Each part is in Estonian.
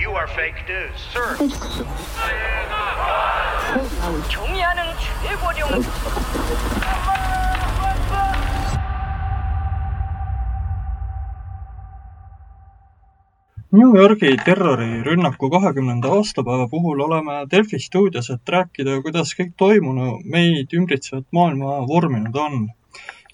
You are fake news, sir. 경의하는 최고령 New Yorgi terrorirünnaku kahekümnenda aastapäeva puhul oleme Delfi stuudios, et rääkida, kuidas kõik toimunu meid ümbritsevat maailma vorminud on.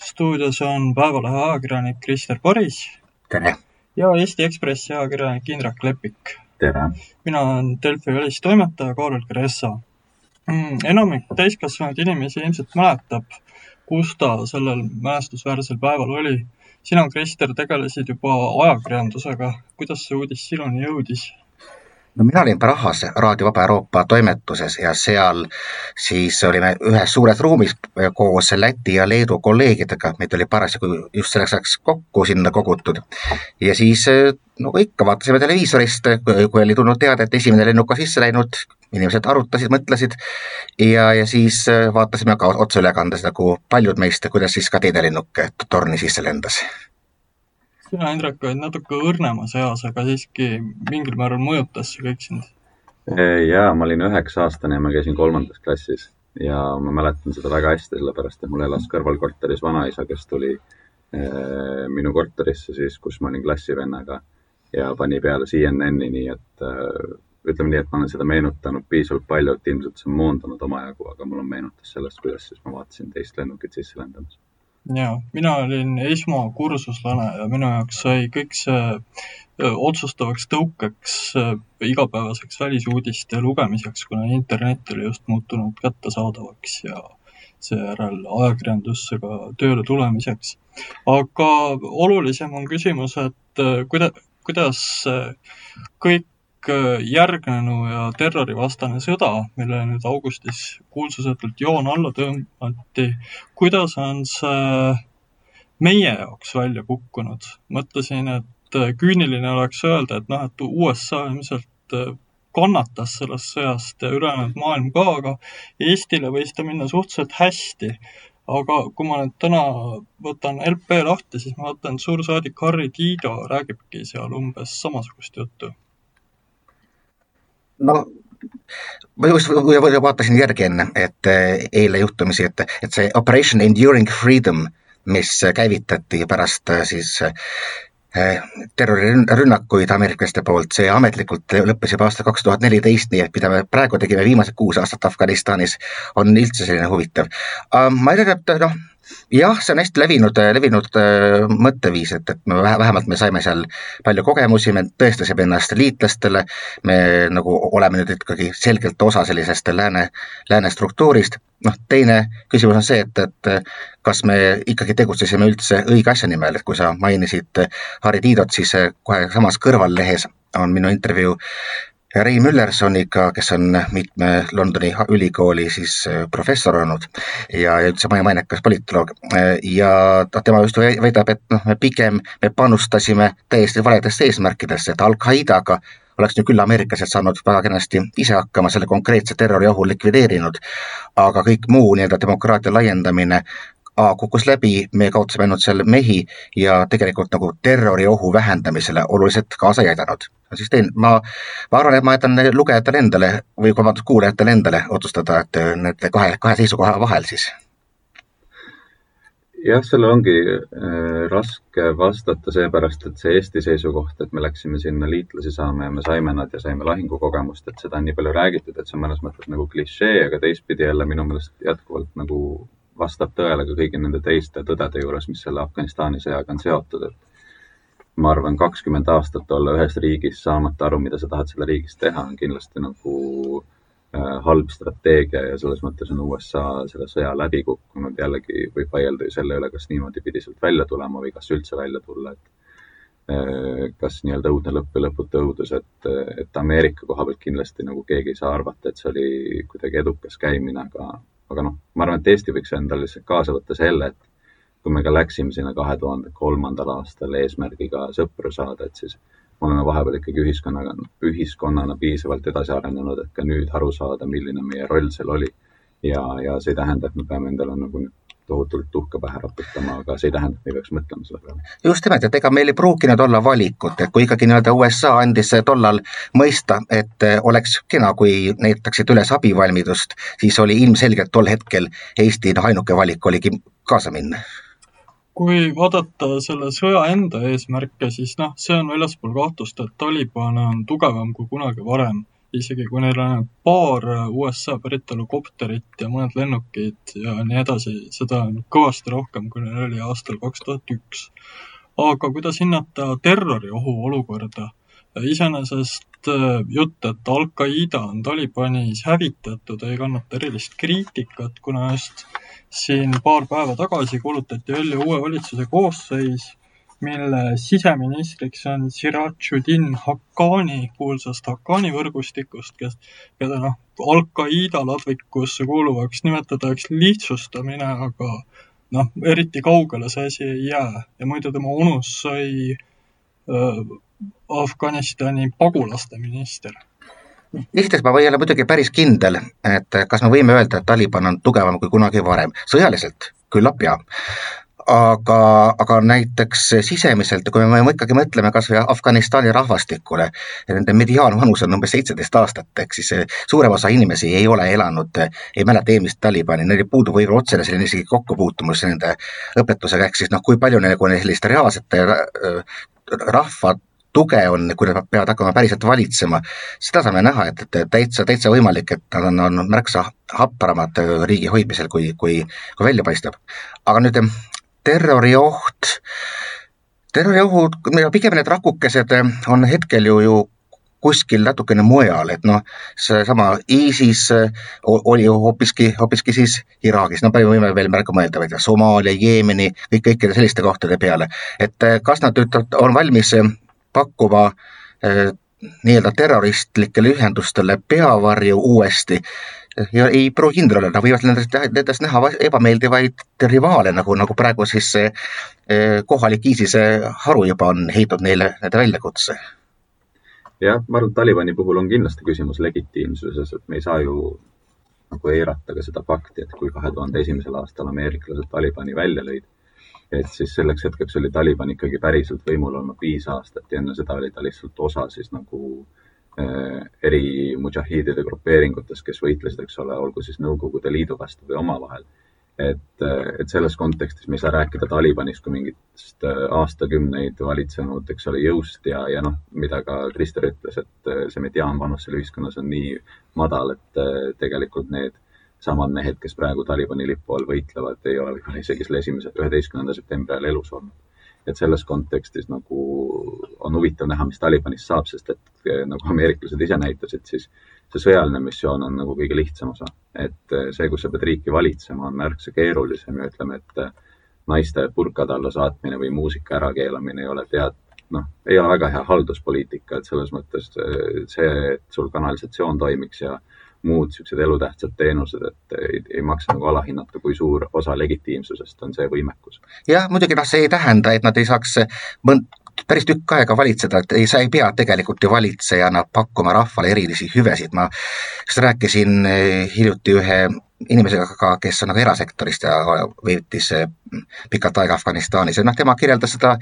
stuudios on Päevalehe ajakirjanik Krister Paris tere! ja Eesti Ekspressi ajakirjanik Indrek Lepik. tere! mina olen Delfi välistoimetaja Kaarel Kressa. Mm, enamik täiskasvanud inimesi ilmselt mäletab, kus ta sellel mälestusväärsel päeval oli sina, Krister, tegelesid juba ajakirjandusega. kuidas see uudis sinuni jõudis? No mina olin Prahas Raadio Vaba Euroopa toimetuses ja seal siis olime ühes suures ruumis koos Läti ja Leedu kolleegidega, meid oli parasjagu just selleks ajaks kokku sinna kogutud. ja siis nagu ikka, vaatasime televiisorist, kui oli tulnud teada, et esimene lennuk on sisse läinud, inimesed arutasid, mõtlesid ja, ja siis vaatasime ka otseülekandes nagu paljud meist, kuidas siis ka teine lennuk torni sisse lendas sina, Indrek, olid natuke õrnemas eas, aga siiski mingil määral mõjutas see kõik sind? jaa, ma olin üheksa-aastane ja ma käisin kolmandas klassis ja ma mäletan seda väga hästi, sellepärast et mul elas kõrvalkorteris vanaisa, kes tuli äh, minu korterisse siis, kus ma olin klassivennaga ja pani peale CNN-i, nii et äh, ütleme nii, et ma olen seda meenutanud piisavalt palju, et ilmselt see on moondunud omajagu, aga mul on meenutus sellest, kuidas siis ma vaatasin teist lennukit sisse lendamas jaa, mina olin esmakursuslane ja minu jaoks sai kõik see otsustavaks tõukeks igapäevaseks välisuudiste lugemiseks, kuna internet oli just muutunud kättesaadavaks ja seejärel ajakirjandusse ka tööle tulemiseks. aga olulisem on küsimus, et kuida-, kuidas kõik järgnenu ja terrorivastane sõda, millele nüüd augustis kuulsusetult joon alla tõmmati, kuidas on see meie jaoks välja kukkunud? mõtlesin, et äh, küüniline oleks öelda, et noh, et USA ilmselt äh, kannatas sellest sõjast ja ülejäänud maailm ka, aga Eestile võis ta minna suhteliselt hästi. aga kui ma nüüd täna võtan LP lahti, siis ma vaatan, suursaadik Harri Tiido räägibki seal umbes samasugust juttu no ma just vaatasin järgi enne, et eh, eile juhtumisi, et, et see Operation Enduring Freedom, mis käivitati pärast eh, siis eh, terrorirünnakuid ameeriklaste poolt, see ametlikult lõppes juba aastal kaks tuhat neliteist, nii et mida me praegu tegime viimased kuus aastat Afganistanis, on üldse selline huvitav. ma ei tea, noh jah, see on hästi levinud, levinud äh, mõtteviis, et, et me vähemalt me saime seal palju kogemusi, me tõestasime ennast liitlastele, me nagu oleme nüüd ikkagi selgelt osa sellisest lääne, lääne struktuurist. noh, teine küsimus on see, et, et kas me ikkagi tegutsesime üldse õige asja nimel, et kui sa mainisid Harri Tiidot, siis kohe samas kõrvallehes on minu intervjuu Ray Müllersoniga, kes on mitme Londoni ülikooli siis äh, professor olnud ja üldse mainekas politoloog. Ja tema just väidab, et noh, me pigem, me panustasime täiesti valedesse eesmärkidesse, et Al-Qaidaga oleks nüüd küll ameeriklased saanud väga kenasti ise hakkama, selle konkreetse terroriohu likvideerinud, aga kõik muu nii-öelda demokraatia laiendamine A kukkus läbi, me kaotasime ainult seal mehi ja tegelikult nagu terroriohu vähendamisele oluliselt kaasa ei aidanud. siis teen, ma, ma arvan, et ma jätan lugejatele endale või vabandust, kuulajatele endale otsustada, et nende kahe, kahe seisukoha vahel siis. jah, sellele ongi äh, raske vastata, seepärast et see Eesti seisukoht, et me läksime sinna liitlasi saama ja me saime nad ja saime lahingukogemust, et seda on nii palju räägitud, et see on mõnes mõttes nagu klišee, aga teistpidi jälle minu meelest jätkuvalt nagu vastab tõele ka kõigi nende teiste tõdede juures, mis selle Afganistani sõjaga on seotud, et ma arvan, kakskümmend aastat olla ühes riigis saamata aru, mida sa tahad selle riigis teha, on kindlasti nagu äh, halb strateegia ja selles mõttes on USA selle sõja läbi kukkunud. jällegi võib vaielda ju selle üle, kas niimoodi pidi sealt välja tulema või kas üldse välja tulla, et äh, kas nii-öelda õudne lõpp või lõputu õudus, et, et Ameerika koha pealt kindlasti nagu keegi ei saa arvata, et see oli kuidagi edukas käimine, aga aga noh, ma arvan, et Eesti võiks endale lihtsalt kaasa võtta selle, et kui me ka läksime sinna kahe tuhande kolmandal aastal eesmärgiga sõpru saada, et siis me oleme vahepeal ikkagi ühiskonnaga, ühiskonnana piisavalt edasi arenenud, et ka nüüd aru saada, milline meie roll seal oli. ja, ja see ei tähenda, et me peame endale nagu tohutult tuhka pähe raputama, aga see ei tähenda, et me ei peaks mõtlema selle peale. just nimelt, et ega meil ei pruukinud olla valikut, et kui ikkagi nii-öelda USA andis tollal mõista, et oleks kena, kui näitaksid üles abivalmidust, siis oli ilmselgelt tol hetkel Eesti noh, ainuke valik oligi kaasa minna kui vaadata selle sõja enda eesmärke, siis noh, see on väljaspool kahtlust, et Taliban on tugevam kui kunagi varem isegi kui neil on paar USA päritolu kopterit ja mõned lennukid ja nii edasi, seda on kõvasti rohkem, kui neil oli aastal kaks tuhat üks. aga kuidas hinnata terroriohu olukorda? iseenesest äh, jutt, et Al-Qaeda on Talibanis hävitatud, ei kannata erilist kriitikat, kuna just siin paar päeva tagasi kuulutati välja uue valitsuse koosseis mille siseministriks on Sirajuddin Haqqani kuulsast Haqqani võrgustikust, kes, keda noh, Al-Qaeda ladvikusse kuuluvaks nimetatakse lihtsustamine, aga noh, eriti kaugele see asi ei jää. Ja muidu tema unus sai äh, Afganistani pagulaste minister. Esiteks ma ei ole muidugi päris kindel, et kas me võime öelda, et Taliban on tugevam kui kunagi varem, sõjaliselt küllap jaa, aga, aga näiteks sisemiselt, kui me ikkagi mõtleme kas või Afganistani rahvastikule, nende mediaanvanus on umbes seitseteist aastat, ehk siis suurem osa inimesi ei ole elanud, ei mäleta eelmist Talibani, neil puudub võib-olla otsene selline isegi kokkupuutumus nende õpetusega, ehk siis noh, kui palju neil sellist reaalset äh, rahva tuge on, kui nad peavad hakkama päriselt valitsema, seda saame näha, et, et täitsa, täitsa võimalik, et nad on, on märksa hapramad riigi hoidmisel, kui, kui, kui välja paistab. aga nüüd terrorioht, terroriohud, pigem need rakukesed on hetkel ju, ju kuskil natukene mujal, et noh, seesama ISIS oli ju hoopiski, hoopiski siis Iraagis, no palju võime veel märku mõelda, ma ei tea, Somaalia, Jeemeni, kõik, kõikide selliste kohtade peale. et kas nad nüüd on valmis pakkuma eh, nii-öelda terroristlikele ühendustele peavarju uuesti ja ei pruugi kindel olla, nad võivad nendest, näha ebameeldivaid rivaale, nagu, nagu praegu siis see eh, kohalik ISISe haru juba on heitnud neile nende väljakutse. jah, ma arvan, et Talibani puhul on kindlasti küsimus legitiimsuses, et me ei saa ju nagu eirata ka seda fakti, et kui kahe tuhande esimesel aastal ameeriklased Talibani välja lõid, et siis selleks hetkeks oli Taliban ikkagi päriselt võimul olnud viis aastat ja enne seda oli ta lihtsalt osa siis nagu Äh, eri mudžahiidide grupeeringutes, kes võitlesid, eks ole, olgu siis Nõukogude Liidu vastu või omavahel. et, äh, et selles kontekstis me ei saa rääkida Talibanist kui mingitest äh, aastakümneid valitsenud, eks ole, jõust ja, ja noh, mida ka Krister ütles, et see mediaanvanus seal ühiskonnas on nii madal, et tegelikult need samad mehed, kes praegu Talibani lipu all võitlevad, ei ole võib-olla isegi selle esimese, üheteistkümnenda septembri ajal elus olnud et selles kontekstis nagu on huvitav näha, mis Talibanist saab, sest et eh, nagu ameeriklased ise näitasid, siis see sõjaline missioon on nagu kõige lihtsam osa. et eh, see, kus sa pead riiki valitsema, on märksa keerulisem ja ütleme, et eh, naiste purkade alla saatmine või muusika ärakeelamine ei ole tead-, noh, ei ole väga hea halduspoliitika, et selles mõttes see, et sul kanalisatsioon toimiks ja muud niisugused elutähtsad teenused, et ei, ei maksa nagu alahinnata, kui suur osa legitiimsusest on see võimekus. jah, muidugi noh, see ei tähenda, et nad ei saaks mõnd-, päris tükk aega valitseda, et ei, sa ei pea tegelikult ju valitsejana pakkuma rahvale erilisi hüvesid, ma just rääkisin eh, hiljuti ühe inimesega ka, kes on nagu erasektorist ja veetis eh, pikalt aega Afganistanis ja noh, tema kirjeldas seda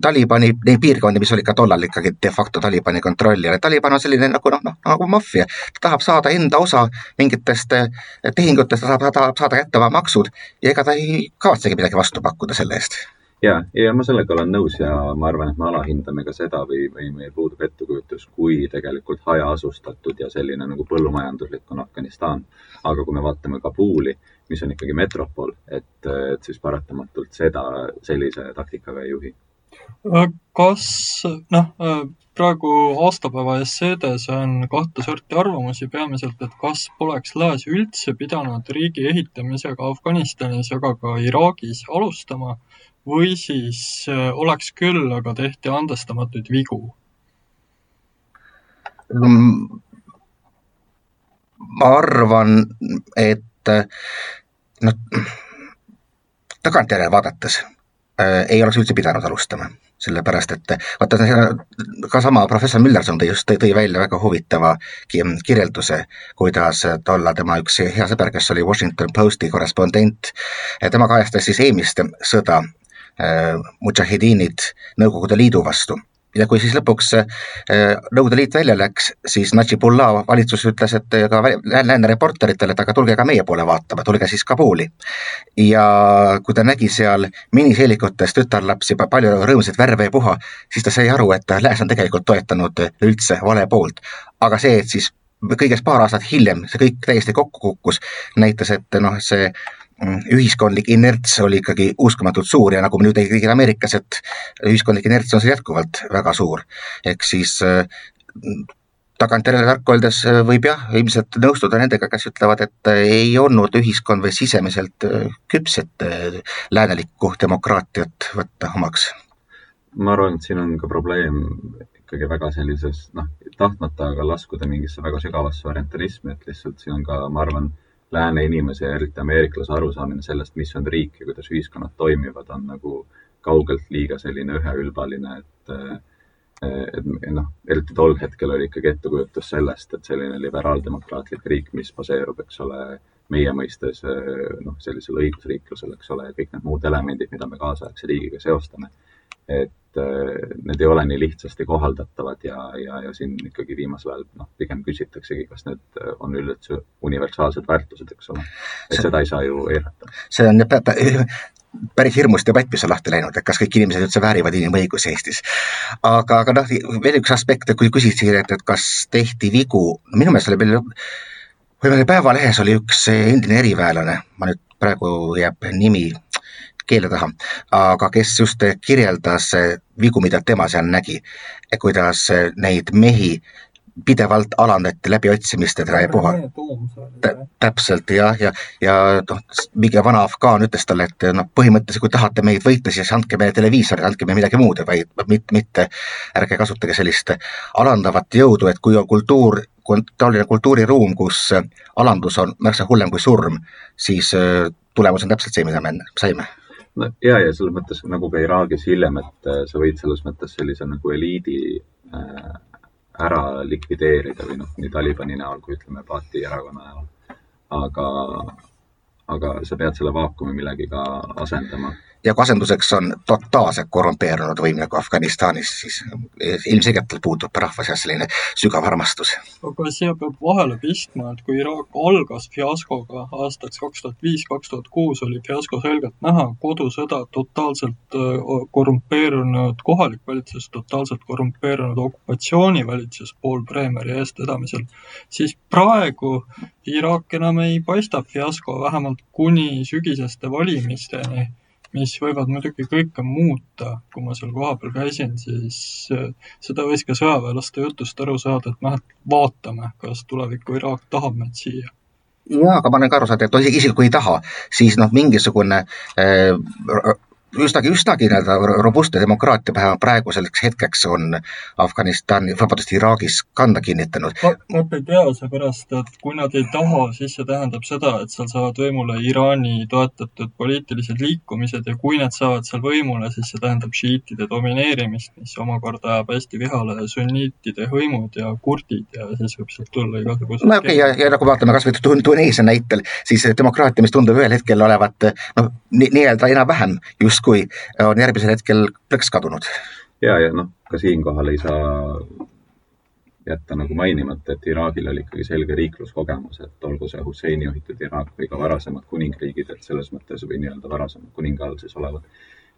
Talibani, neid piirkondi, mis olid ka tollal ikkagi de facto Talibani kontrolli all ja Taliban on selline nagu noh, noh nagu maffia. ta tahab saada enda osa mingitest eh, tehingutest, ta tahab, tahab saada kätte oma maksud ja ega ta ei kavatsegi midagi vastu pakkuda selle eest ja, ja ma sellega olen nõus ja ma arvan, et me alahindame ka seda või, või meil puudub ettekujutus, kui tegelikult hajaasustatud ja selline nagu põllumajanduslik on Afganistan. aga kui me vaatame Kabuli, mis on ikkagi metropol, et, et siis paratamatult seda sellise taktikaga ei juhi. kas noh, praegu aastapäeva esseedes on kahte sorti arvamusi, peamiselt, et kas poleks lääs üldse pidanud riigi ehitamisega Afganistanis ega ka Iraagis alustama või siis äh, oleks küll, aga tehti andestamatuid vigu? Mm, ma arvan, et noh, tagantjärele vaadates äh, ei oleks üldse pidanud alustama, sellepärast et vaata, ka sama professor Müllerson tõi just, tõi välja väga huvitava kirjelduse, kuidas tolla tema üks hea sõber, kes oli Washington Posti korrespondent, tema kajastas siis eelmist sõda äh,, mudžahidiinid Nõukogude Liidu vastu ja kui siis lõpuks äh, Nõukogude Liit välja läks, siis Najibullah valitsus ütles, et ka lääne reporteritele, et aga tulge ka meie poole vaatama, tulge siis Kabuli. ja kui ta nägi seal miniseelikutes tütarlapsi, palju rõõmsaid värve ja puha, siis ta sai aru, et lääs on tegelikult toetanud üldse vale poolt. aga see, et siis kõigest paar aastat hiljem see kõik täiesti kokku kukkus, näitas, et noh, see ühiskondlik inerts oli ikkagi uskumatult suur ja nagu me nüüd tegime Ameerikas, et ühiskondlik inerts on seal jätkuvalt väga suur. ehk siis äh, tagantjärele tark öeldes äh, võib jah, ilmselt nõustuda nendega, kes ütlevad, et äh, ei olnud ühiskond veel sisemiselt küps, et läänelikku demokraatiat võtta omaks. ma arvan, et siin on ka probleem ikkagi väga sellises noh, tahtmata aga laskuda mingisse väga sügavasse orientalismi, et lihtsalt siin on ka, ma arvan lääne inimese ja eriti ameeriklase arusaamine sellest, mis on riik ja kuidas ühiskonnad toimivad, on nagu kaugelt liiga selline üheülbaline, et et noh, eriti tol hetkel oli ikkagi ettekujutus sellest, et selline liberaaldemokraatlik riik, mis baseerub, eks ole, meie mõistes noh, sellisel õigusriiklusel, eks ole, kõik need muud elemendid, mida me kaasaegse riigiga seostame. Et Äh, need ei ole nii lihtsasti kohaldatavad ja, ja, ja siin ikkagi viimasel ajal noh, pigem küsitaksegi, kas need äh, on üldse universaalsed väärtused, eks ole. et seda ei saa ju eirata. see on päris hirmus debatt, mis on lahti läinud, et kas kõik inimesed üldse väärivad inimõigusi Eestis. aga, aga noh, veel üks aspekt, kui küsisid, et, et kas tehti vigu, minu meelest oli meil, või meil Päevalehes oli üks endine eriväelane, ma nüüd praegu jääb nimi keele taha, aga kes just kirjeldas vigu, mida tema seal nägi, kuidas neid mehi pidevalt alandati läbiotsimistega ja puha. täpselt jah, ja, ja, ja noh, mingi vana afgaan ütles talle, et noh, põhimõtteliselt kui tahate meid võita, siis andke meile televiisori, andke meile midagi muud, vaid mitte, mitte ärge kasutage sellist alandavat jõudu, et kui on kultuur, taoline kultuuriruum, kus alandus on märksa hullem kui surm, siis tulemus on täpselt see, mida me saime no ja, ja selles mõttes nagu ka Iraagis hiljem, et äh, sa võid selles mõttes sellise nagu eliidi äh, ära likvideerida või noh, nii Talibani näol kui ütleme, Baathi erakonna näol. aga, aga sa pead selle vaakumi millegiga asendama ja kui asenduseks on totaalselt korrumpeerunud võim nagu Afganistanis, siis ilmselgelt puudub rahva seas selline sügav armastus. aga siia peab vahele pistma, et kui Iraak algas fiaskoga aastaks kaks tuhat viis, kaks tuhat kuus oli fiasko selgelt näha, kodusõda, totaalselt korrumpeerunud kohalik valitsus, totaalselt korrumpeerunud okupatsioonivalitsus Paul Bremeri eestvedamisel, siis praegu Iraak enam ei paista fiasko, vähemalt kuni sügiseste valimisteni mis võivad muidugi kõike muuta, kui ma seal kohapeal käisin, siis äh, seda võis ka sõjaväelaste jutust aru saada, et noh, et vaatame, kas tuleviku Iraak tahab meid siia. Jaa, aga ma olen ka aru saanud, et isegi kui ei taha, siis noh, mingisugune äh, üsnagi, üsnagi nii-öelda robustne demokraatia praeguseks hetkeks on Afganistani, vabandust, Iraagis kanda kinnitanud. vot ei tea, seepärast et kui nad ei taha, siis see tähendab seda, et seal saavad võimule Iraani toetatud poliitilised liikumised ja kui nad saavad seal võimule, siis see tähendab šiitide domineerimist, mis omakorda ajab hästi vihale sunniitide hõimud ja kurdid ja siis võib sealt tulla igasugused no okei okay,, ja, ja nagu vaatame kas või Tuneesia näitel, siis demokraatia, mis tundub ühel hetkel olevat noh, nii-öelda enam-vähem justkui justkui on järgmisel hetkel plõks kadunud. ja, ja noh, ka siinkohal ei saa jätta nagu mainimata, et Iraagil oli ikkagi selge riikluskogemus, et olgu see Husseini juhitud Iraak või ka varasemad kuningriigid, et selles mõttes või nii-öelda varasemad kuninga all siis olevad.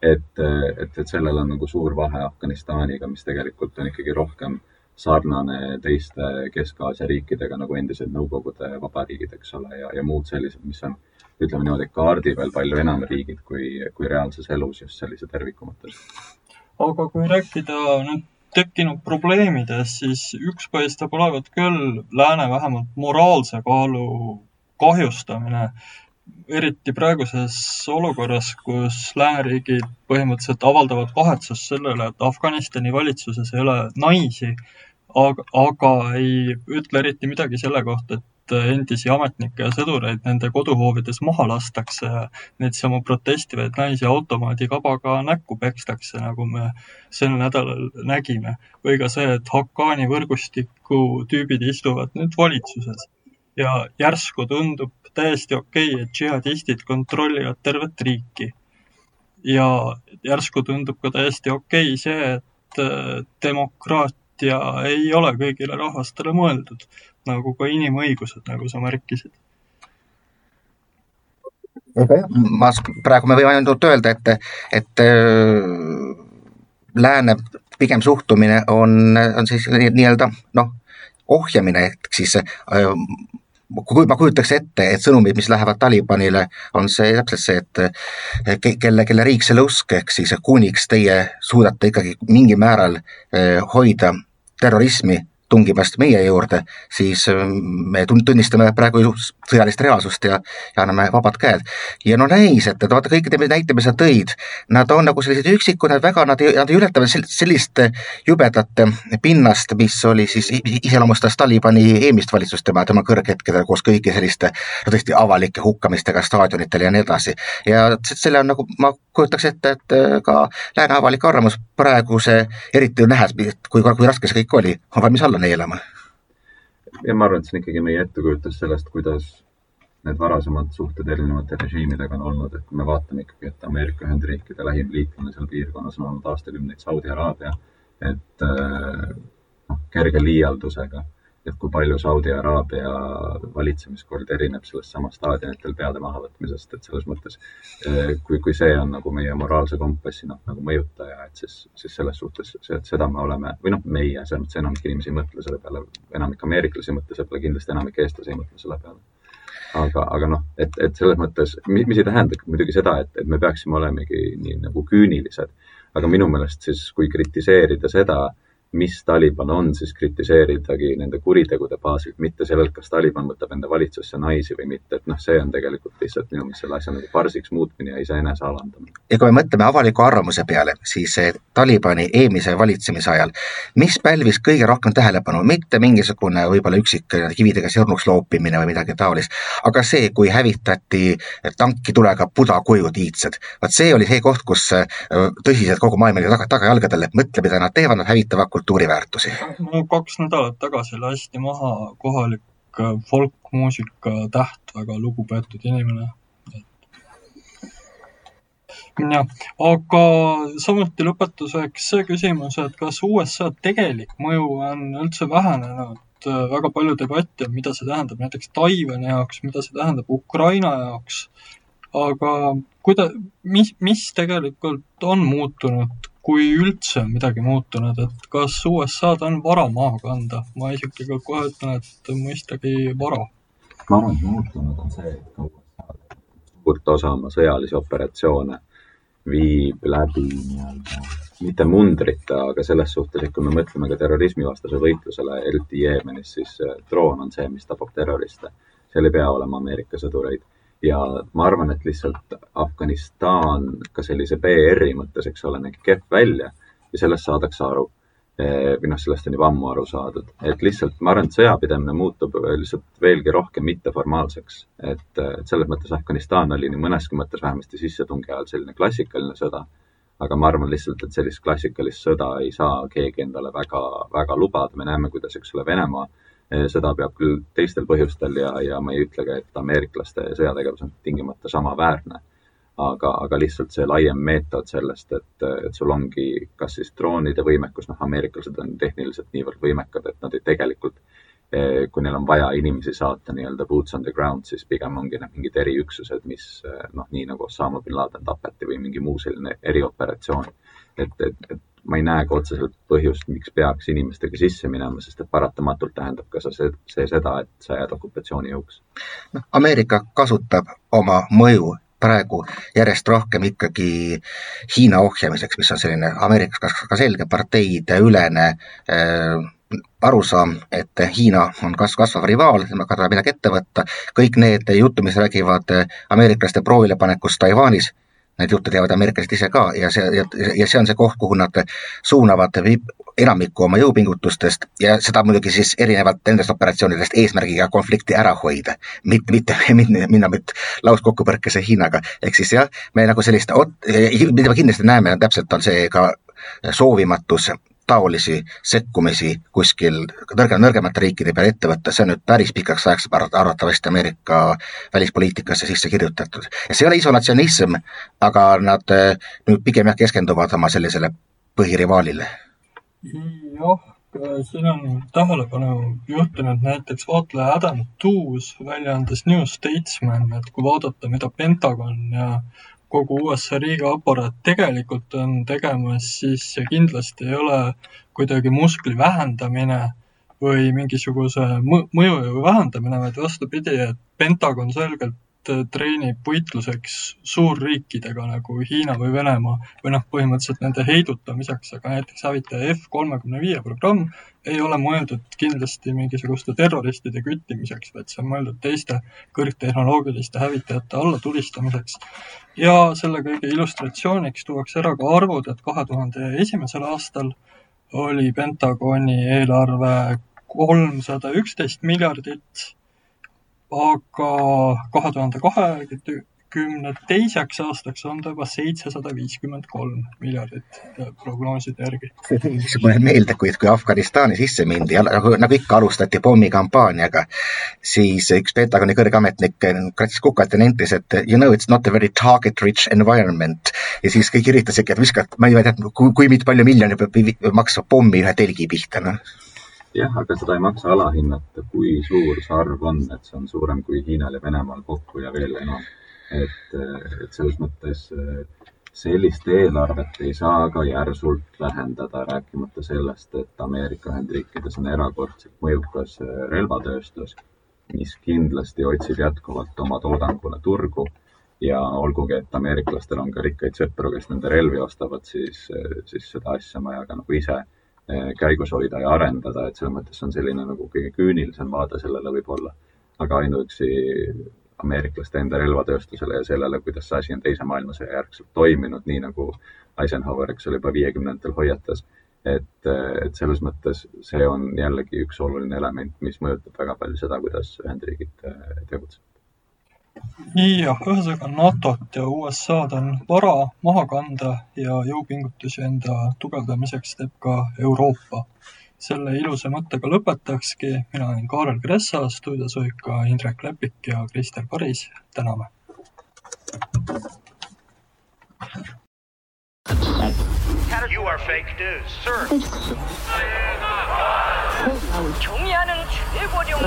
et, et, et sellel on nagu suur vahe Afganistaniga, mis tegelikult on ikkagi rohkem sarnane teiste Kesk-Aasia riikidega nagu endised Nõukogude vabariigid, eks ole, ja, ja muud sellised, mis on ütleme niimoodi, kaardil veel palju enam riigid kui, kui reaalses elus just sellise terviku mõttes. aga kui rääkida nüüd tekkinud probleemidest, siis üks paistab olevat küll lääne vähemalt moraalse kaalu kahjustamine, eriti praeguses olukorras, kus lääneriigid põhimõtteliselt avaldavad kahetsust sellele, et Afganistani valitsuses ei ole naisi, aga, aga ei ütle eriti midagi selle kohta, et endisi ametnikke ja sõdureid nende koduhoovides maha lastakse ja neidsamu protestivaid naisi automaadikabaga näkku pekstakse, nagu me sel nädalal nägime. või ka see, et Haqqani võrgustiku tüübid istuvad nüüd valitsuses ja järsku tundub täiesti okei okay,, et džihadistid kontrollivad tervet riiki. ja järsku tundub ka täiesti okei okay see, et äh, demokraatia ei ole kõigile rahvastele mõeldud nagu ka inimõigused, nagu sa märkisid. jah, ma, praegu me võime ainult öelda, et, et äh, lääne pigem suhtumine on, on siis nii-öelda noh, ohjamine, ehk siis äh, kui ma kujutaks ette, et sõnumid, mis lähevad Talibanile, on see täpselt see, et kelle, kelle riik selle usk, ehk siis kuniks teie suudate ikkagi mingil määral äh, hoida terrorismi tungimast meie juurde, siis ähm, me tunnistame praegu sõjalist reaalsust ja, ja anname vabad käed. ja no näis, et, et vaata kõikide näite, mis sa tõid, nad on nagu sellised üksikud, nad väga, nad, nad ei ületa sellist jubedat pinnast, mis oli siis, iseloomustas Talibani eelmist valitsust tema, tema kõrghetkedel koos kõigi selliste no tõesti avalike hukkamistega staadionitel ja nii edasi. ja selle on nagu, ma kujutaks ette, et ka lääne avalik arvamus praeguse, eriti nähes, kui, kui raske see kõik oli, on valmis alla neelama. Ja ma arvan, et see on ikkagi meie ettekujutus sellest, kuidas need varasemad suhted erinevate režiimidega on olnud, et kui me vaatame ikkagi, et Ameerika Ühendriikide lähim liitlane seal piirkonnas on olnud aastakümneid Saudi Araabia, et noh, kerge liialdusega et kui palju Saudi Araabia valitsemiskord erineb sellest samast staadionitel peade mahavõtmisest, et selles mõttes eh, kui, kui see on nagu meie moraalse kompassi noh, nagu mõjutaja, et siis, siis selles suhtes see, seda me oleme või noh, meie, selles mõttes enamik inimesi ei mõtle selle peale, enamik ameeriklasi ei mõtle selle peale, kindlasti enamik eestlasi ei mõtle selle peale. Aga, aga noh, et, et selles mõttes, mis ei tähenda muidugi seda, et, et me peaksime olemegi nii nagu küünilised, aga minu meelest siis, kui kritiseerida seda, mis Taliban on, siis kritiseeridagi nende kuritegude baasilt, mitte sellelt, kas Taliban võtab enda valitsusse naisi või mitte, et noh, see on tegelikult lihtsalt minu meelest selle asja nagu farsiks muutmine ja iseenese alandamine. ja kui me mõtleme avaliku arvamuse peale, siis Talibani eelmise valitsemise ajal, mis pälvis kõige rohkem tähelepanu, mitte mingisugune võib-olla üksik kividega sirnuks loopimine või midagi taolist, aga see, kui hävitati tankitulega pudakujud iidsed, vot see oli see koht, kus tõsiselt kogu maailm oli taga, tagajalgadel, et mõtle, mida nad teevad, nad hävitavad kultuuriväärtusi? no kaks nädalat tagasi lasti maha kohalik äh, folkmuusika täht, väga lugupeetud inimene. jah, aga samuti lõpetuseks see küsimus, et kas USA tegelik mõju on üldse vähenenud? väga palju debatti on, mida see tähendab näiteks Taiwan'i jaoks, mida see tähendab Ukraina jaoks. aga kuida-, mis, mis tegelikult on muutunud kui üldse on midagi muutunud, et kas USA-d on vara maha kanda? ma ka kohe ütlen, et mõistagi vara. ma arvan, et muutunud on see, et ka USA suurt osa oma sõjalisi operatsioone viib läbi nii-öelda mitte mundrite, aga selles suhtes, et kui me mõtleme ka terrorismivastase võitlusele, eriti Jeemenis, siis droon on see, mis tapab terroriste. seal ei pea olema Ameerika sõdureid ja ma arvan, et lihtsalt Afganistan ka sellise BR-i mõttes, eks ole, nägi kehv välja ja sellest saadakse aru. Eh, või noh, sellest on juba ammu aru saadud, et lihtsalt ma arvan, et sõjapidamine muutub lihtsalt veelgi rohkem mitteformaalseks. et, selles mõttes Afganistan oli nii mõneski mõttes vähemasti sissetungi ajal selline klassikaline sõda. aga ma arvan lihtsalt, et sellist klassikalist sõda ei saa keegi endale väga, väga lubada, me näeme, kuidas, eks ole, Venemaa seda peab küll teistel põhjustel ja, ja ma ei ütle ka, et ameeriklaste sõjategevus on tingimata samaväärne. aga, aga lihtsalt see laiem meetod sellest, et, et sul ongi kas siis droonide võimekus, noh, ameeriklased on tehniliselt niivõrd võimekad, et nad ei tegelikult eh, kui neil on vaja inimesi saata nii-öelda boots on the ground, siis pigem ongi need mingid eriüksused, mis eh, noh, nii nagu Osama bin Laden tapeti või mingi muu selline erioperatsioon. et, et, et ma ei näe ka otseselt põhjust, miks peaks inimestega sisse minema, sest et paratamatult tähendab ka see, see seda, et sa jääd okupatsioonijõuks. noh, Ameerika kasutab oma mõju praegu järjest rohkem ikkagi Hiina ohjamiseks, mis on selline Ameerikas ka, selge parteideülene äh, arusaam, et Hiina on kas-, kasvav rivaal, temaga tuleb midagi ette võtta, kõik need jutud, mis räägivad ameeriklaste proovilepanekust Taiwanis Need jutte teavad ameeriklased ise ka ja see, ja, see on see koht, kuhu nad suunavad enamiku oma jõupingutustest ja seda muidugi siis erinevalt nendest operatsioonidest eesmärgiga konflikti ära hoida, mitte, mitte, mitte minna nüüd lauskokkupõrkesse Hiinaga, ehk siis jah, me nagu sellist, mida me kindlasti näeme, täpselt on see ka soovimatus taolisi sekkumisi kuskil nõrge, nõrgemate riikide peale ette võtta, see on nüüd päris pikaks ajaks arvatavasti Ameerika välispoliitikasse sisse kirjutatud. ja see ei ole isolatsionism, aga nad eh, nüüd pigem jah, keskenduvad oma sellisele põhirivaalile. jah, siin on tähelepanu juhtinud näiteks vaatleja Adam Tooze väljaandes New Statesman, et kui vaadata, mida Pentagon ja kogu USA riigiaparaat tegelikult on tegemas, siis see kindlasti ei ole kuidagi muskli vähendamine või mingisuguse mõjujõu vähendamine, vaid vastupidi, et Pentagon selgelt treenib võitluseks suurriikidega nagu Hiina või Venemaa või noh, põhimõtteliselt nende heidutamiseks, aga näiteks hävitaja F kolmekümne viie programm ei ole mõeldud kindlasti mingisuguste terroristide küttimiseks, vaid see on mõeldud teiste kõrgtehnoloogiliste hävitajate allatulistamiseks. ja selle kõige illustratsiooniks tuuakse ära ka arvud, et kahe tuhande esimesel aastal oli Pentagoni eelarve kolmsada üksteist miljardit aga kahe tuhande kahekümne teiseks aastaks on ta juba seitsesada viiskümmend kolm miljardit prognooside järgi. niisugune meelde, kui, kui Afganistani sisse mindi ja nagu, nagu ikka alustati pommikampaaniaga, siis üks Pentagoni kõrgeametnik kratsis kukalt ja nentis, et you know it's not a very target rich environment. ja siis kõik üritasidki, et viskad, ma ei tea, kui, kui palju miljonit peab maksma pommi ühe telgi pihta, noh jah, aga seda ei maksa alahinnata, kui suur see arv on, et see on suurem kui Hiinal ja Venemaal kokku ja veel enam. et, et selles mõttes sellist eelarvet ei saa ka järsult vähendada, rääkimata sellest, et Ameerika Ühendriikides on erakordselt mõjukas relvatööstus, mis kindlasti otsib jätkuvalt oma toodangule turgu ja olgugi, et ameeriklastel on ka rikkaid sõpru, kes nende relvi ostavad, siis, siis seda asja on vaja ka nagu ise Eh, käigus hoida ja arendada, et selles mõttes on selline nagu kõige küünilisem vaade sellele võib-olla. aga ainuüksi ameeriklaste enda relvatööstusele ja sellele, kuidas see asi on Teise maailmasõja järgselt toiminud, nii nagu Eisenhower, eks ole, juba viiekümnendatel hoiatas. et, et selles mõttes see on jällegi üks oluline element, mis mõjutab väga palju seda, kuidas Ühendriigid eh, tegutsevad jah, ühesõnaga NATO-t ja USA-d on vara maha kanda ja jõupingutusi enda tugevdamiseks teeb ka Euroopa. selle ilusa mõttega lõpetakski, mina olen Kaarel Kressa, stuudios olid ka Indrek Lepik ja Krister Paris, täname! You are fake news, sir. 경의하는 최고령